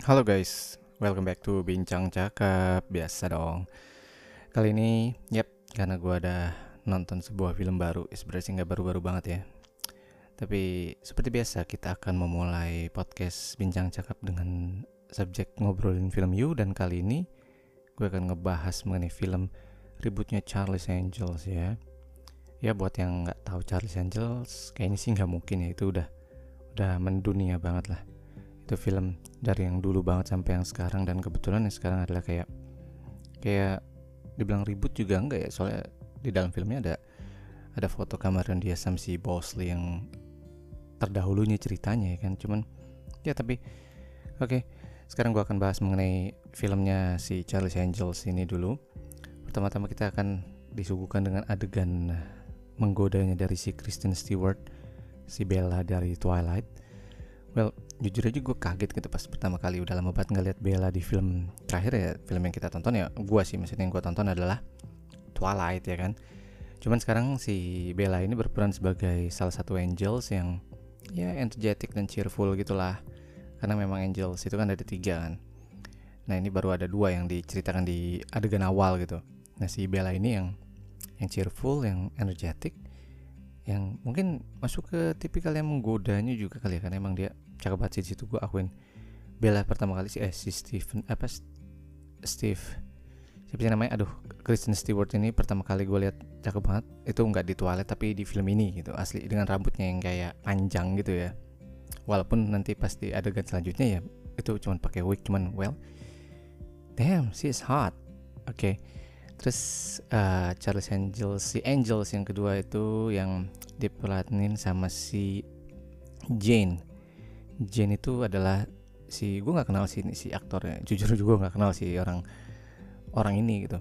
Halo guys, welcome back to Bincang Cakap Biasa dong. Kali ini, yep, karena gue ada nonton sebuah film baru. Sebenarnya sih nggak baru-baru banget ya. Tapi seperti biasa kita akan memulai podcast Bincang Cakap dengan subjek ngobrolin film You. Dan kali ini gue akan ngebahas mengenai film ributnya Charlie's Angels ya. Ya buat yang nggak tahu Charlie's Angels, kayaknya sih nggak mungkin ya. Itu udah udah mendunia banget lah itu film dari yang dulu banget sampai yang sekarang. Dan kebetulan yang sekarang adalah kayak kayak dibilang ribut juga enggak ya? Soalnya di dalam filmnya ada ada foto kamar dan dia sama si Bosley yang terdahulunya ceritanya ya kan? Cuman ya tapi oke. Okay, sekarang gua akan bahas mengenai filmnya si Charlie's Angels ini dulu. Pertama-tama kita akan disuguhkan dengan adegan menggodanya dari si Kristen Stewart si Bella dari Twilight. Well jujur aja gue kaget gitu pas pertama kali udah lama banget ngeliat Bella di film terakhir ya film yang kita tonton ya gue sih maksudnya yang gue tonton adalah Twilight ya kan? Cuman sekarang si Bella ini berperan sebagai salah satu angels yang ya energetic dan cheerful gitulah. Karena memang angels itu kan ada tiga kan. Nah ini baru ada dua yang diceritakan di adegan awal gitu. Nah si Bella ini yang yang cheerful yang energetic yang mungkin masuk ke tipikal yang menggodanya juga kali ya kan emang dia cakep banget sih situ gue akuin. Bella pertama kali sih eh si Steven apa Steve siapa sih namanya? Aduh Kristen Stewart ini pertama kali gue lihat cakep banget. Itu nggak di toilet tapi di film ini gitu asli dengan rambutnya yang kayak panjang gitu ya. Walaupun nanti pasti adegan selanjutnya ya itu cuma pakai wig cuman well damn she is hot. Oke okay. terus uh, Charles Angels si Angels yang kedua itu yang dipelanin sama si Jane Jane itu adalah si gue nggak kenal sih si aktornya. Jujur juga nggak kenal si orang orang ini gitu.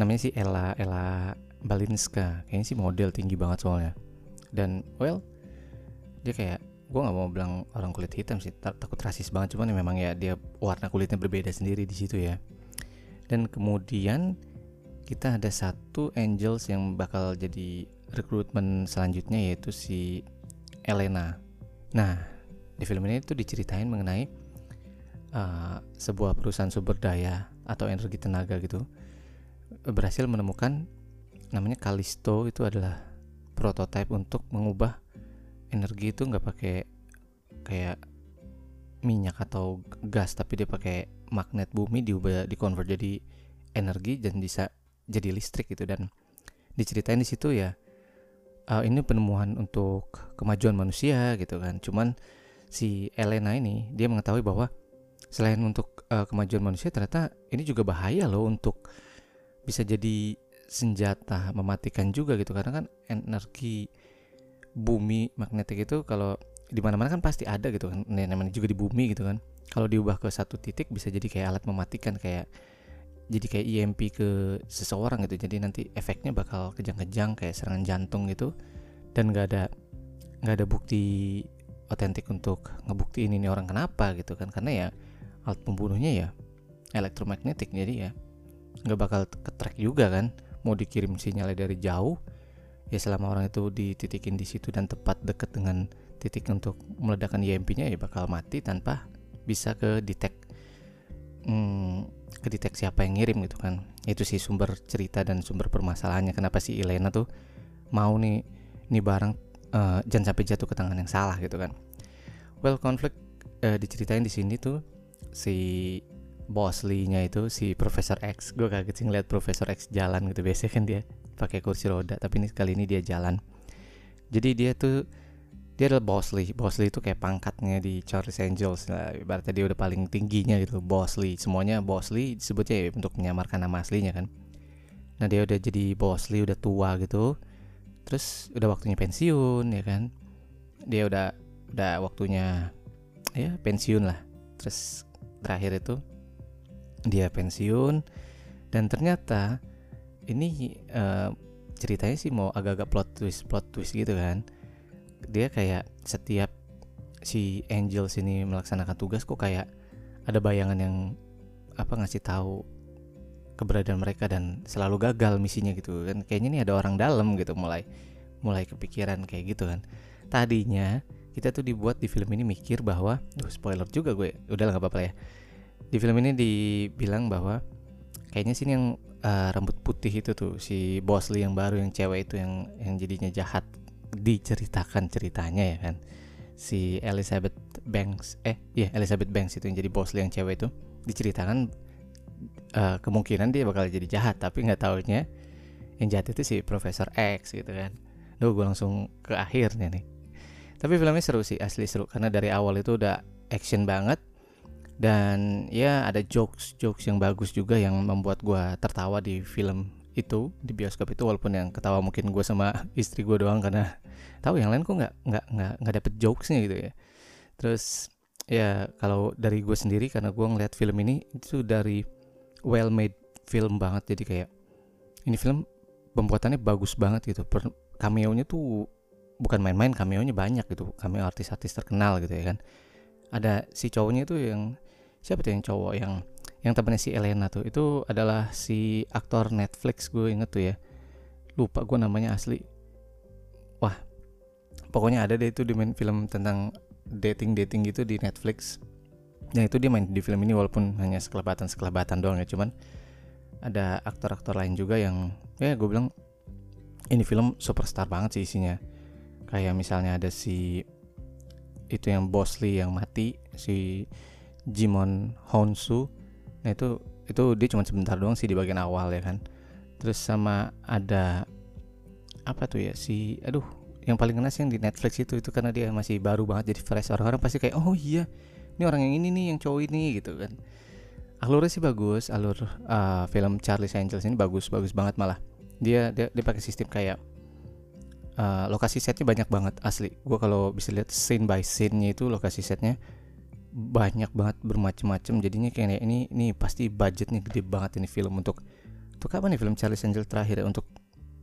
Namanya si Ella Ella Balinska. Kayaknya sih model tinggi banget soalnya. Dan well dia kayak gue nggak mau bilang orang kulit hitam sih takut rasis banget. Cuman ya memang ya dia warna kulitnya berbeda sendiri di situ ya. Dan kemudian kita ada satu angels yang bakal jadi rekrutmen selanjutnya yaitu si Elena. Nah di film ini itu diceritain mengenai uh, sebuah perusahaan sumber daya atau energi tenaga gitu berhasil menemukan namanya Kalisto itu adalah prototipe untuk mengubah energi itu nggak pakai kayak minyak atau gas tapi dia pakai magnet bumi diubah dikonvert jadi energi dan bisa jadi listrik gitu. Dan diceritain di situ ya uh, ini penemuan untuk kemajuan manusia gitu kan. Cuman si Elena ini dia mengetahui bahwa selain untuk uh, kemajuan manusia ternyata ini juga bahaya loh untuk bisa jadi senjata mematikan juga gitu. Karena kan energi bumi magnetik itu kalau di mana-mana kan pasti ada gitu kan. Namanya juga di bumi gitu kan. Kalau diubah ke satu titik bisa jadi kayak alat mematikan kayak jadi kayak EMP ke seseorang gitu. Jadi nanti efeknya bakal kejang-kejang kayak serangan jantung gitu. Dan nggak ada nggak ada bukti otentik untuk ngebuktiin ini orang kenapa gitu kan. Karena ya alat pembunuhnya ya elektromagnetik jadi ya nggak bakal ketrek juga kan. Mau dikirim sinyalnya dari jauh ya selama orang itu dititikin di situ dan tepat deket dengan titik untuk meledakkan EMP-nya ya bakal mati tanpa bisa ke detect hmm, ke detect siapa yang ngirim gitu kan. Itu sih sumber cerita dan sumber permasalahannya kenapa si Elena tuh mau nih nih barang uh, jangan sampai jatuh ke tangan yang salah gitu kan. Well konflik uh, diceritain di sini tuh si Bosley-nya itu si Profesor X. Gue kaget sih ngeliat Profesor X jalan gitu. Biasanya kan dia pakai kursi roda tapi ini kali ini dia jalan. Jadi dia tuh dia adalah Bosley. Bosley itu kayak pangkatnya di Charles Angels lah. Ibaratnya dia udah paling tingginya gitu Bosley. Semuanya Bosley disebutnya ya untuk menyamarkan nama aslinya kan. Nah dia udah jadi Bosley udah tua gitu terus udah waktunya pensiun ya kan? Dia udah udah waktunya ya pensiun lah. Terus terakhir itu dia pensiun. Dan ternyata ini uh, ceritanya sih mau agak-agak plot twist plot twist gitu kan? Dia kayak setiap si Angel sini melaksanakan tugas kok kayak ada bayangan yang apa ngasih tahu keberadaan mereka dan selalu gagal misinya gitu kan. Kayaknya ini ada orang dalam gitu mulai mulai kepikiran kayak gitu kan. Tadinya kita tuh dibuat di film ini mikir bahwa Duh, spoiler juga gue. Udah nggak apa-apa ya. Di film ini dibilang bahwa kayaknya sini yang uh, rambut putih itu tuh si Bosley yang baru yang cewek itu yang yang jadinya jahat diceritakan ceritanya ya kan. Si Elizabeth Banks eh iya yeah, Elizabeth Banks itu yang jadi Bosley yang cewek itu diceritakan uh, kemungkinan dia bakal jadi jahat tapi nggak tahunya yang jahat itu si Profesor X gitu kan. Duh gue langsung ke akhirnya nih. Tapi filmnya seru sih asli seru karena dari awal itu udah action banget. Dan ya ada jokes jokes yang bagus juga yang membuat gue tertawa di film itu di bioskop itu walaupun yang ketawa mungkin gue sama istri gue doang karena tahu yang lain kok nggak nggak nggak nggak dapet jokesnya gitu ya. Terus ya kalau dari gue sendiri karena gue ngeliat film ini itu dari well made film banget. Jadi kayak ini film pembuatannya bagus banget gitu. Per cameo-nya tuh bukan main-main cameo-nya banyak gitu. Cameo artis-artis terkenal gitu ya kan. Ada si cowoknya itu yang siapa tuh yang cowok? Yang yang temennya si Elena tuh. Itu adalah si aktor Netflix gue inget tuh ya. Lupa gue namanya asli. Wah pokoknya ada deh itu di main film tentang dating dating gitu di Netflix yang itu dia main di film ini walaupun hanya sekelebatan sekelebatan doang ya cuman ada aktor-aktor lain juga yang ya gue bilang ini film superstar banget sih isinya. Kayak misalnya ada si itu yang Bosley yang mati si Jimon Honsu. Nah itu itu dia cuma sebentar doang sih di bagian awal ya kan. Terus sama ada apa tuh ya si aduh yang paling kena sih yang di Netflix itu itu karena dia masih baru banget jadi fresh. Orang-orang pasti kayak oh iya ini orang yang ini nih yang cowok ini gitu kan. Alurnya sih bagus alur uh, film Charlie Angels ini bagus bagus banget malah. Dia dia, dia pakai sistem kayak uh, lokasi setnya banyak banget asli. Gue kalau bisa lihat scene by scene-nya itu lokasi setnya banyak banget bermacam-macam jadinya kayak ini ini pasti budgetnya gede banget ini film untuk untuk apa nih film Charlie Angels terakhir ya? Untuk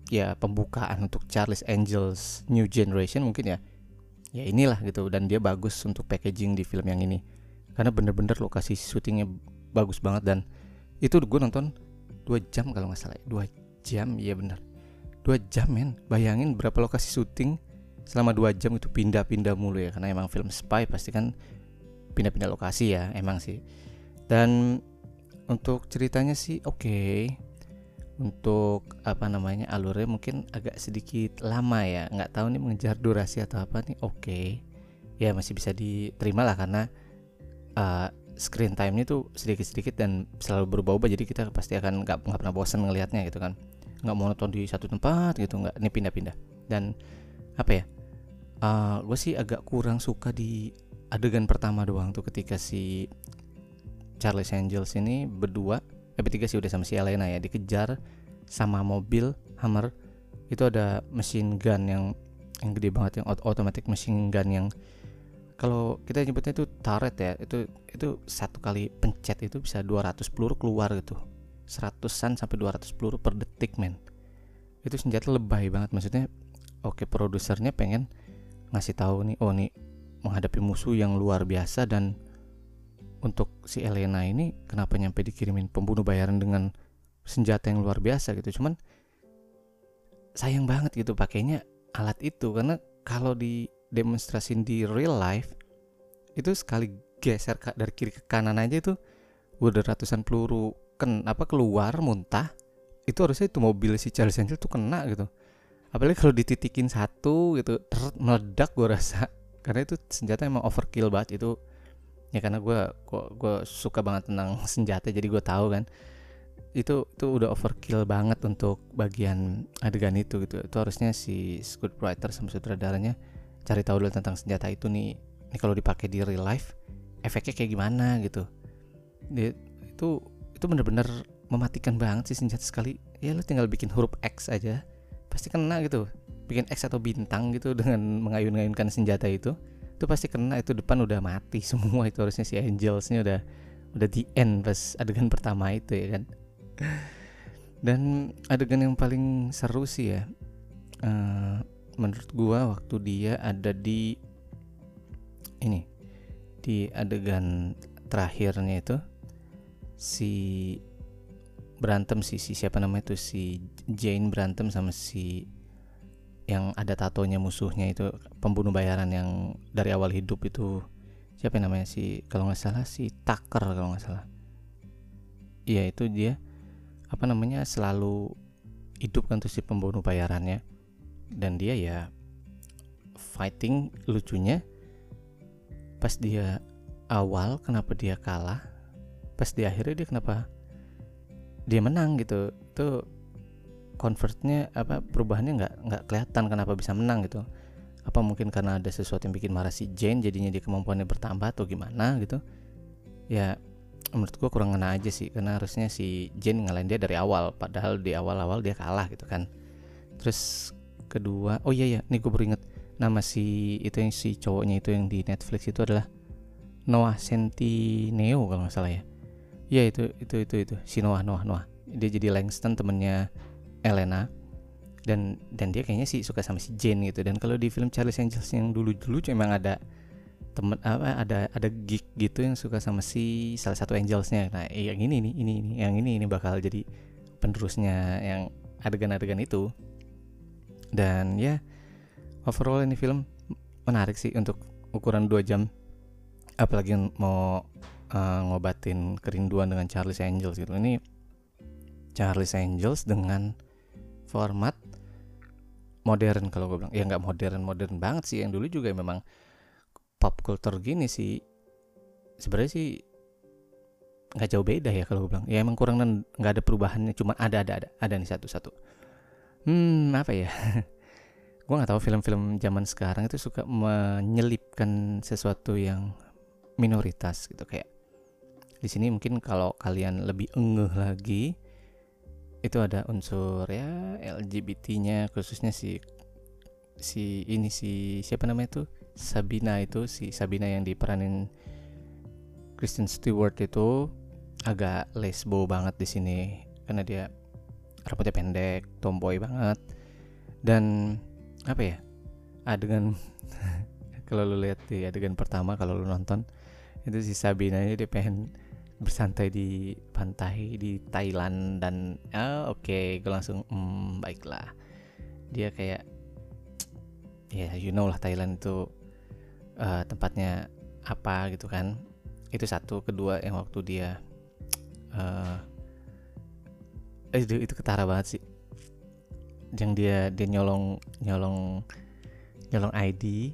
ya pembukaan untuk Charles Angels New Generation mungkin ya ya inilah gitu dan dia bagus untuk packaging di film yang ini karena bener-bener lokasi syutingnya bagus banget dan itu gue nonton dua jam kalau nggak salah ya. dua jam iya bener dua jam men bayangin berapa lokasi syuting selama dua jam itu pindah-pindah mulu ya karena emang film spy pasti kan pindah-pindah lokasi ya emang sih dan untuk ceritanya sih oke okay. Untuk apa namanya alurnya mungkin agak sedikit lama ya. Nggak tahu nih mengejar durasi atau apa nih. Oke. Okay. ya masih bisa diterima lah karena uh, screen time-nya tuh sedikit-sedikit dan selalu berubah-ubah. Jadi kita pasti akan nggak nggak pernah bosan ngelihatnya gitu kan. Nggak monoton di satu tempat gitu nggak ini pindah-pindah. Dan apa ya uh, eh, gue sih agak kurang suka di adegan pertama doang tuh ketika si Charlie Angels ini berdua eh bertiga sih udah sama si Elena ya dikejar sama mobil Hammer. Itu ada mesin gun yang yang gede banget yang automatic machine gun yang kalau kita nyebutnya itu turret ya itu itu satu kali pencet itu bisa 200 peluru keluar gitu. Seratusan sampai 200 peluru per detik men. Itu senjata lebay banget maksudnya oke produsernya pengen ngasih tahu nih oh nih menghadapi musuh yang luar biasa dan untuk si Elena ini kenapa nyampe dikirimin pembunuh bayaran dengan senjata yang luar biasa gitu. Cuman sayang banget gitu pakainya alat itu. Karena kalau di demonstrasi di real life itu sekali geser dari kiri ke kanan aja itu udah ratusan peluru ken apa keluar muntah. Itu harusnya itu mobil si Charles Angel tuh kena gitu. Apalagi kalau dititikin satu gitu ter meledak gue rasa. Karena itu senjata emang overkill banget. Itu ya karena gue gue gue suka banget tentang senjata jadi gue tahu kan. Itu itu udah overkill banget untuk bagian adegan itu gitu. Itu harusnya si scriptwriter sama sutradaranya cari tahu dulu tentang senjata itu nih. Ini kalau dipakai di real life efeknya kayak gimana gitu. Dia, itu itu bener-bener mematikan banget sih senjata sekali. Ya lo tinggal bikin huruf X aja pasti kena gitu. Bikin X atau bintang gitu dengan mengayun-ayunkan senjata itu itu pasti kena itu depan udah mati semua itu harusnya si Angelsnya udah udah di end pas adegan pertama itu ya kan? Dan adegan yang paling seru sih ya uh, menurut gua waktu dia ada di ini di adegan terakhirnya itu si berantem si, si siapa namanya itu si Jane berantem sama si yang ada tatonya musuhnya itu pembunuh bayaran yang dari awal hidup itu siapa namanya si kalau nggak salah si Tucker kalau nggak salah. Ya itu dia apa namanya selalu hidup kan tuh si pembunuh bayarannya. Dan dia ya fighting lucunya pas dia awal kenapa dia kalah pas di akhirnya dia kenapa dia menang gitu. Itu convertnya apa perubahannya nggak nggak kelihatan kenapa bisa menang gitu. Apa mungkin karena ada sesuatu yang bikin marah si Jane jadinya dia kemampuannya bertambah atau gimana gitu. Ya menurut gua kurang ngena aja sih karena harusnya si Jane ngalahin dia dari awal padahal di awal-awal dia kalah gitu kan. Terus kedua oh iya ya nih gue baru inget nama si itu yang si cowoknya itu yang di Netflix itu adalah Noah Centineo kalau nggak salah ya. Iya itu itu itu itu si Noah Noah Noah. Dia jadi Langston temennya Elena dan dan dia kayaknya sih suka sama si Jane gitu. Dan kalau di film Charles Angels yang dulu dulu emang ada temen apa ada ada geek gitu yang suka sama si salah satu Angelsnya. Nah yang ini nih ini ini yang ini ini bakal jadi penerusnya yang adegan-adegan itu. Dan ya overall ini film menarik sih untuk ukuran 2 jam. Apalagi mau uh, ngobatin kerinduan dengan Charles Angels gitu. Ini Charles Angels dengan format modern kalau gue bilang. Ya nggak modern modern banget sih. Yang dulu juga memang pop culture gini sih. Sebenarnya sih nggak jauh beda ya kalau gue bilang. Ya emang kurang nggak ada perubahannya. Cuma ada ada ada ada nih satu satu hmm apa ya? Gue nggak tahu film-film zaman sekarang itu suka menyelipkan sesuatu yang minoritas gitu. Kayak di sini mungkin kalau kalian lebih engeh lagi itu ada unsur ya LGBT-nya khususnya si si ini si siapa namanya tuh Sabina itu si Sabina yang diperanin Kristen Stewart itu agak lesbo banget di sini karena dia rambutnya pendek, tomboy banget. Dan apa ya adegan kalau lu lihat di adegan pertama kalau lu nonton itu si Sabina dia pengen bersantai di pantai di Thailand dan oh, oke okay, gue langsung hmm, baiklah. Dia kayak ya yeah, you know lah Thailand itu uh, tempatnya apa gitu kan. Itu satu. Kedua yang waktu dia uh, itu itu ketara banget sih. Yang dia dia nyolong nyolong nyolong ID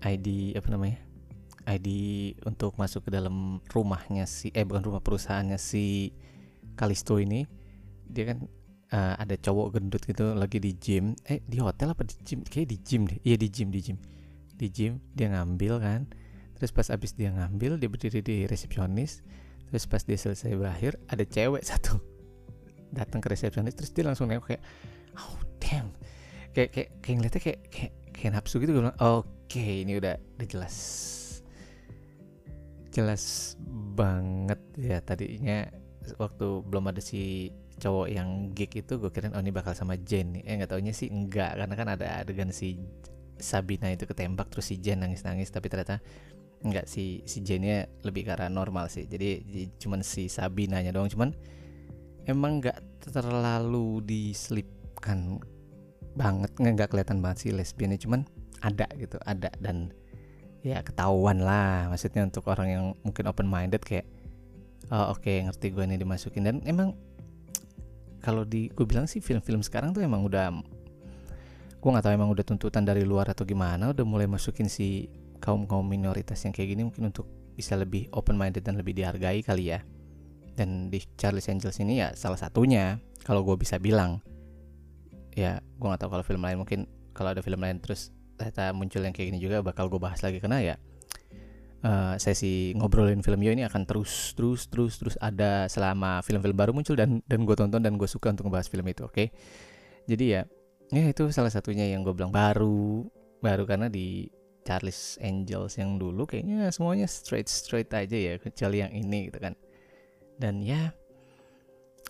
ID apa namanya ID untuk masuk ke dalam rumahnya si eh bukan rumah perusahaannya si Kalisto ini. Dia kan uh, ada cowok gendut gitu lagi di gym. Eh di hotel apa di gym? Kayak di gym deh. Iya di gym di gym. Di gym dia ngambil kan. Terus pas abis dia ngambil dia berdiri di resepsionis. Terus pas dia selesai berakhir ada cewek satu datang ke resepsionis. Terus dia langsung nengok kayak oh damn. Kayak kayak kayak ngeliatnya kayak kayak kayak nafsu gitu. Gue oke okay, ini udah udah jelas jelas banget ya tadinya waktu belum ada si cowok yang gig itu gue kira oh ini bakal sama Jen nih. Eh nggak taunya sih enggak karena kan ada adegan si Sabina itu ketembak terus si Jen nangis nangis tapi ternyata enggak si si Jennya lebih ke arah normal sih. Jadi cuman si Sabina nya doang cuman emang nggak terlalu diselipkan banget nggak kelihatan banget sih lesbiannya cuman ada gitu ada dan ya ketahuan lah. Maksudnya untuk orang yang mungkin open minded kayak oh, oke okay, ngerti gue ini dimasukin. Dan emang kalau di gue bilang sih film-film sekarang tuh emang udah gue nggak tahu emang udah tuntutan dari luar atau gimana. Udah mulai masukin si kaum kaum minoritas yang kayak gini mungkin untuk bisa lebih open minded dan lebih dihargai kali ya. Dan di Charles Angels ini ya salah satunya kalau gue bisa bilang. Ya gue nggak tahu kalau film lain mungkin kalau ada film lain terus ternyata muncul yang kayak gini juga bakal gue bahas lagi. Karena ya uh, sesi ngobrolin film Yo ini akan terus terus terus terus ada selama film-film baru muncul dan dan gue tonton dan gue suka untuk ngebahas film itu oke? Okay? jadi ya ya itu salah satunya yang gue bilang baru baru karena di Charles Angels yang dulu kayaknya semuanya straight straight aja ya kecuali yang ini gitu kan. Dan ya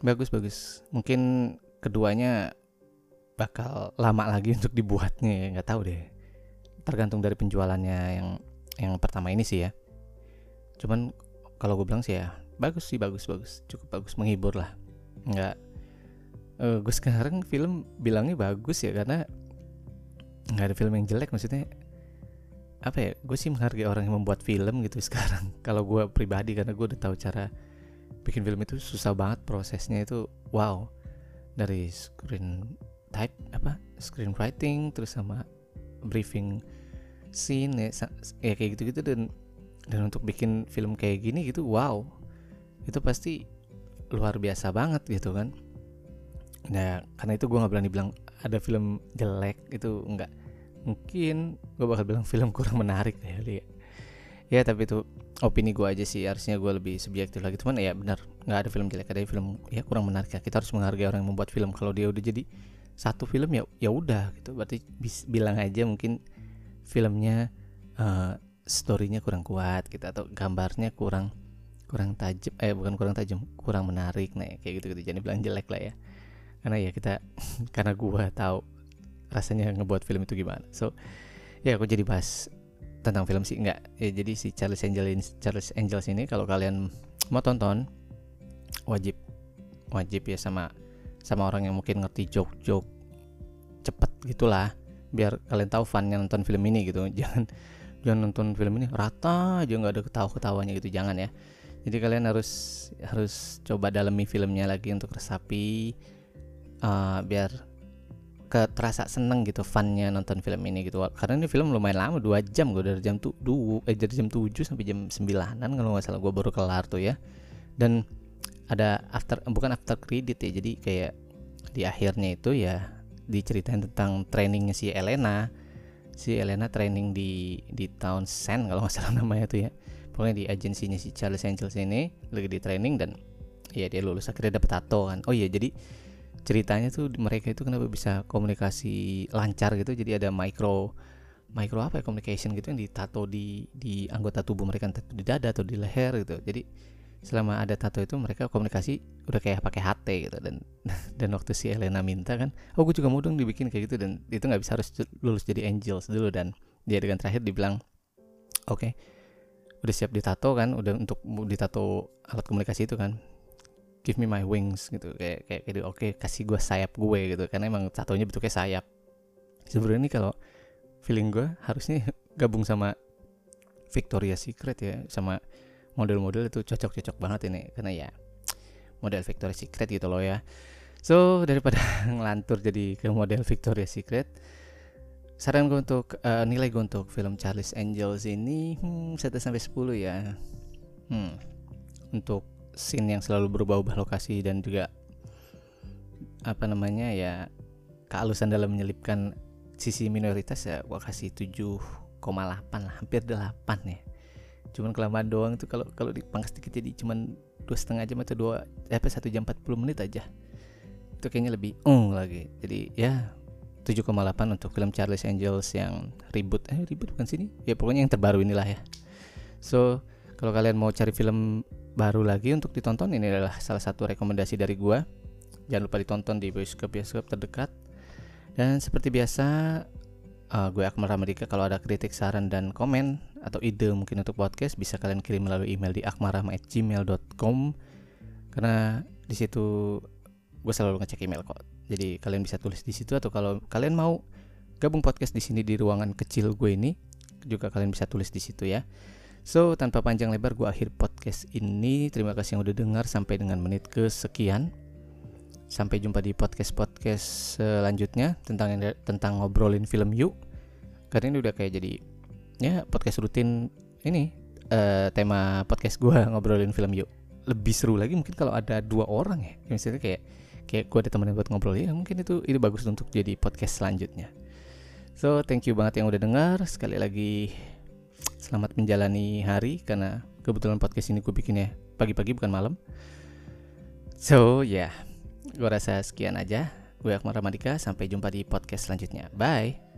bagus bagus. Mungkin keduanya bakal lama lagi untuk dibuatnya ya nggak tahu deh tergantung dari penjualannya yang yang pertama ini sih ya. Cuman kalau gue bilang sih ya bagus sih bagus bagus. Cukup bagus menghibur lah. Nggak uh, eh, gue sekarang film bilangnya bagus ya karena nggak ada film yang jelek maksudnya apa ya gue sih menghargai orang yang membuat film gitu sekarang. Kalau gue pribadi karena gue udah tahu cara bikin film itu susah banget prosesnya itu wow. Dari screen type apa screenwriting terus sama briefing scene ya, ya kayak gitu-gitu dan dan untuk bikin film kayak gini gitu wow. Itu pasti luar biasa banget gitu kan. Nah karena itu gue nggak berani bilang ada film jelek itu enggak mungkin gue bakal bilang film kurang menarik ya. Ya tapi itu opini gue aja sih harusnya gue lebih subjektif lagi. Cuman ya benar nggak ada film jelek ada film ya kurang menarik ya kita harus menghargai orang yang membuat film kalau dia udah jadi satu film ya ya udah gitu. Berarti bis, bilang aja mungkin filmnya uh, storynya kurang kuat gitu atau gambarnya kurang kurang tajam eh bukan kurang tajam kurang menarik nah kayak gitu gitu jadi bilang jelek lah ya. Karena ya kita karena gua tahu rasanya ngebuat film itu gimana. So ya aku jadi bahas tentang film sih. Enggak ya jadi si Charles Angels Charles Angels ini kalau kalian mau tonton wajib wajib ya sama sama orang yang mungkin ngerti joke-joke cepet gitulah. Biar kalian tahu funnya nonton film ini gitu. Jangan jangan nonton film ini rata aja nggak ada ketawa ketawanya gitu jangan ya. Jadi kalian harus harus coba dalami filmnya lagi untuk resapi uh, biar ke terasa seneng gitu funnya nonton film ini gitu. Karena ini film lumayan lama dua jam gue dari jam tuh eh dari jam 7 sampai jam sembilanan kalau nggak salah gue baru kelar tuh ya. Dan ada after bukan after credit ya jadi kayak di akhirnya itu ya diceritain tentang trainingnya si Elena. Si Elena training di di town Sen kalau nggak salah namanya tuh ya. Pokoknya di agensinya si Charles Angels ini lagi di training dan ya dia lulus akhirnya dapet tato kan. Oh iya jadi ceritanya tuh mereka itu kenapa bisa komunikasi lancar gitu. Jadi ada micro micro apa ya communication gitu yang ditato di di anggota tubuh mereka di dada atau di leher gitu. Jadi selama ada tato itu mereka komunikasi udah kayak pakai HT gitu. Dan dan waktu si Elena minta kan oh gue juga mau dong dibikin kayak gitu. Dan itu nggak bisa harus lulus jadi angels dulu. Dan dia dengan terakhir dibilang oke okay, udah siap ditato kan udah untuk ditato alat komunikasi itu kan give me my wings gitu. Kayak kayak oke okay, kasih gue sayap gue gitu. Karena emang tatonya bentuknya sayap. Sebenarnya ini kalau feeling gue harusnya gabung sama Victoria Secret ya sama model-model itu cocok-cocok banget ini. Karena ya model Victoria's Secret gitu loh ya. So daripada ngelantur jadi ke model Victoria's Secret saran gue untuk uh, nilai gue untuk film Charles Angels ini hmm, 1 sampai 10 ya. Hmm, untuk scene yang selalu berubah-ubah lokasi dan juga apa namanya ya kealusan dalam menyelipkan sisi minoritas ya gue kasih 7,8 lah hampir 8 ya cuman kelamaan doang tuh kalau kalau dipangkas dikit jadi cuman dua setengah jam atau dua eh, apa satu jam 40 menit aja. Itu kayaknya lebih ung lagi. Jadi ya 7,8 untuk film Charles Angels yang ribut eh ribut bukan sini ya pokoknya yang terbaru inilah ya. So kalau kalian mau cari film baru lagi untuk ditonton ini adalah salah satu rekomendasi dari gua. Jangan lupa ditonton di bioskop bioskop terdekat. Dan seperti biasa uh, gue Akmal Ramadika. Kalau ada kritik saran dan komen atau ide mungkin untuk podcast bisa kalian kirim melalui email di akmarama@gmail.com karena di situ gue selalu ngecek email kok. Jadi kalian bisa tulis di situ atau kalau kalian mau gabung podcast di sini di ruangan kecil gue ini juga kalian bisa tulis di situ ya. So tanpa panjang lebar gue akhir podcast ini. Terima kasih yang udah dengar sampai dengan menit kesekian sampai jumpa di podcast podcast selanjutnya tentang tentang ngobrolin film yuk. Karena ini udah kayak jadi ya podcast rutin ini uh, tema podcast gue ngobrolin film yuk. Lebih seru lagi mungkin kalau ada dua orang ya. Misalnya kayak kayak gue ada temen buat ngobrol ya mungkin itu itu bagus untuk jadi podcast selanjutnya. So thank you banget yang udah dengar. Sekali lagi selamat menjalani hari karena kebetulan podcast ini gue bikinnya pagi-pagi bukan malam. So ya yeah, gue rasa sekian aja. Gue Akmal Ramadika sampai jumpa di podcast selanjutnya. Bye